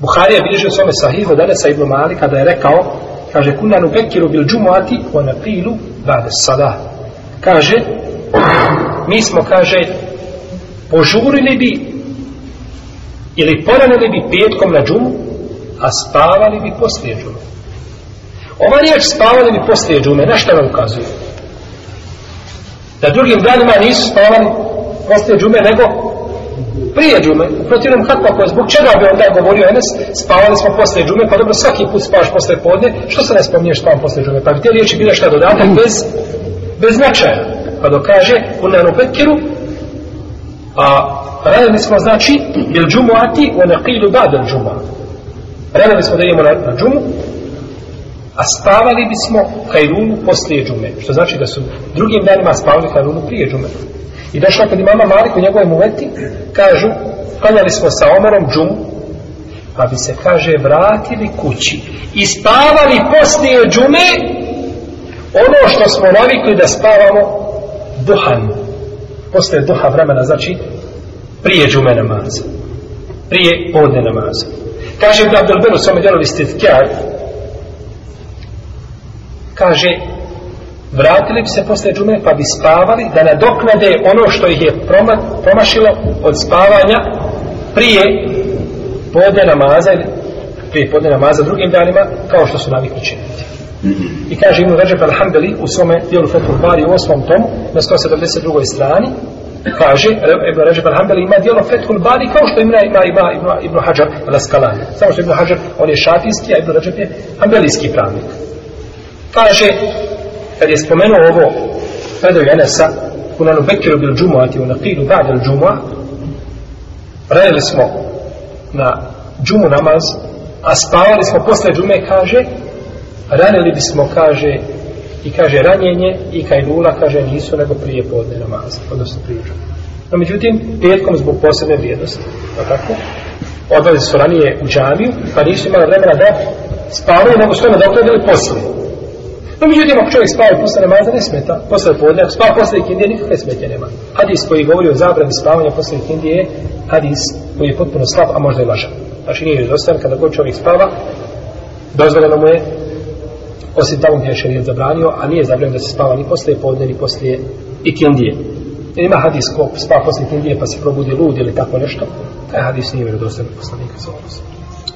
Buharija bilježi u svome sahihu od sa ibn Malik kada je rekao kaže kuna nubekiru bil džumuati o napilu bade sada kaže mi smo kaže požurili bi ili poranili bi petkom na džumu a spavali bi poslije džume. Ova riječ spavali bi poslije džume na što nam ukazuje? Da drugim danima nisu spavali poslije džume nego prije džume, u protivnom kako ako je zbog čega bi onda govorio Enes, spavali smo posle džume, pa dobro svaki put spavaš posle podne, što se ne spominješ spavam posle džume, pa bi te riječi bile šta dodatak bez, bez značaja, pa dokaže u nenu pekiru, a radili smo znači, bil džumuati u neqilu badal džuma, radili smo da idemo na, na džumu, a spavali bismo kajrunu poslije džume, što znači da su drugim danima spavali kajrunu prije džume. I došla kod imama Malik u njegovom muveti, kažu, klanjali smo sa Omerom džumu, pa bi se, kaže, vratili kući i spavali poslije džume ono što smo navikli da spavamo duhan. Poslije duha vremena, znači, prije džume namaza. Prije podne namaza. Kaže Ibn Abdel samo svome djelovi stitkjar, kaže, vratili bi se posle džume pa bi spavali da nadoknade ono što ih je proma, promašilo od spavanja prije podne namaza ili prije podne namaza drugim danima kao što su navikli činiti. I kaže Ibn Ređeb al-Hambeli u svome dijelu Fethul Bari u osmom tomu na 172. strani kaže Ibn Ređeb al-Hambeli ima dijelo Fethul Bari kao što ima ima, ima Ibn, Ibn Hajar al-Askalani. Samo što Ibn Hajar on je šafijski, a Ibn Ređeb je hambelijski pravnik. Kaže kad je spomenuo ovo predaju Enesa kunanu bekiru bil džumuati u nakidu ba'da il džumua radili smo na džumu namaz a spavali smo posle džume kaže ranili bismo kaže i kaže ranjenje i kajlula kaže nisu nego prije podne namaza odnosno prije džume. No međutim petkom zbog posebne vrijednosti pa tako? Odlazi su ranije u džamiju pa nisu imali vremena da spavaju nego što ne dokladili poslije. No, međutim, ako čovjek spava posle namaza, ne smeta. Posle podne, ako spava posle ikindije, nikakve smetje nema. Hadis koji govori o zabrani spavanja posle ikindije je hadis koji je potpuno slab, a možda i lažan. Znači, nije izostavan, kada god čovjek spava, dozvoljeno mu je, osim tamo gdje je šarijet zabranio, a nije zabranio da se spava ni posle podne, ni posle ikindije. Jer ima hadis ko spava posle ikindije, pa se probudi lud ili tako nešto, taj hadis nije vjerodostavan poslanika za ovo.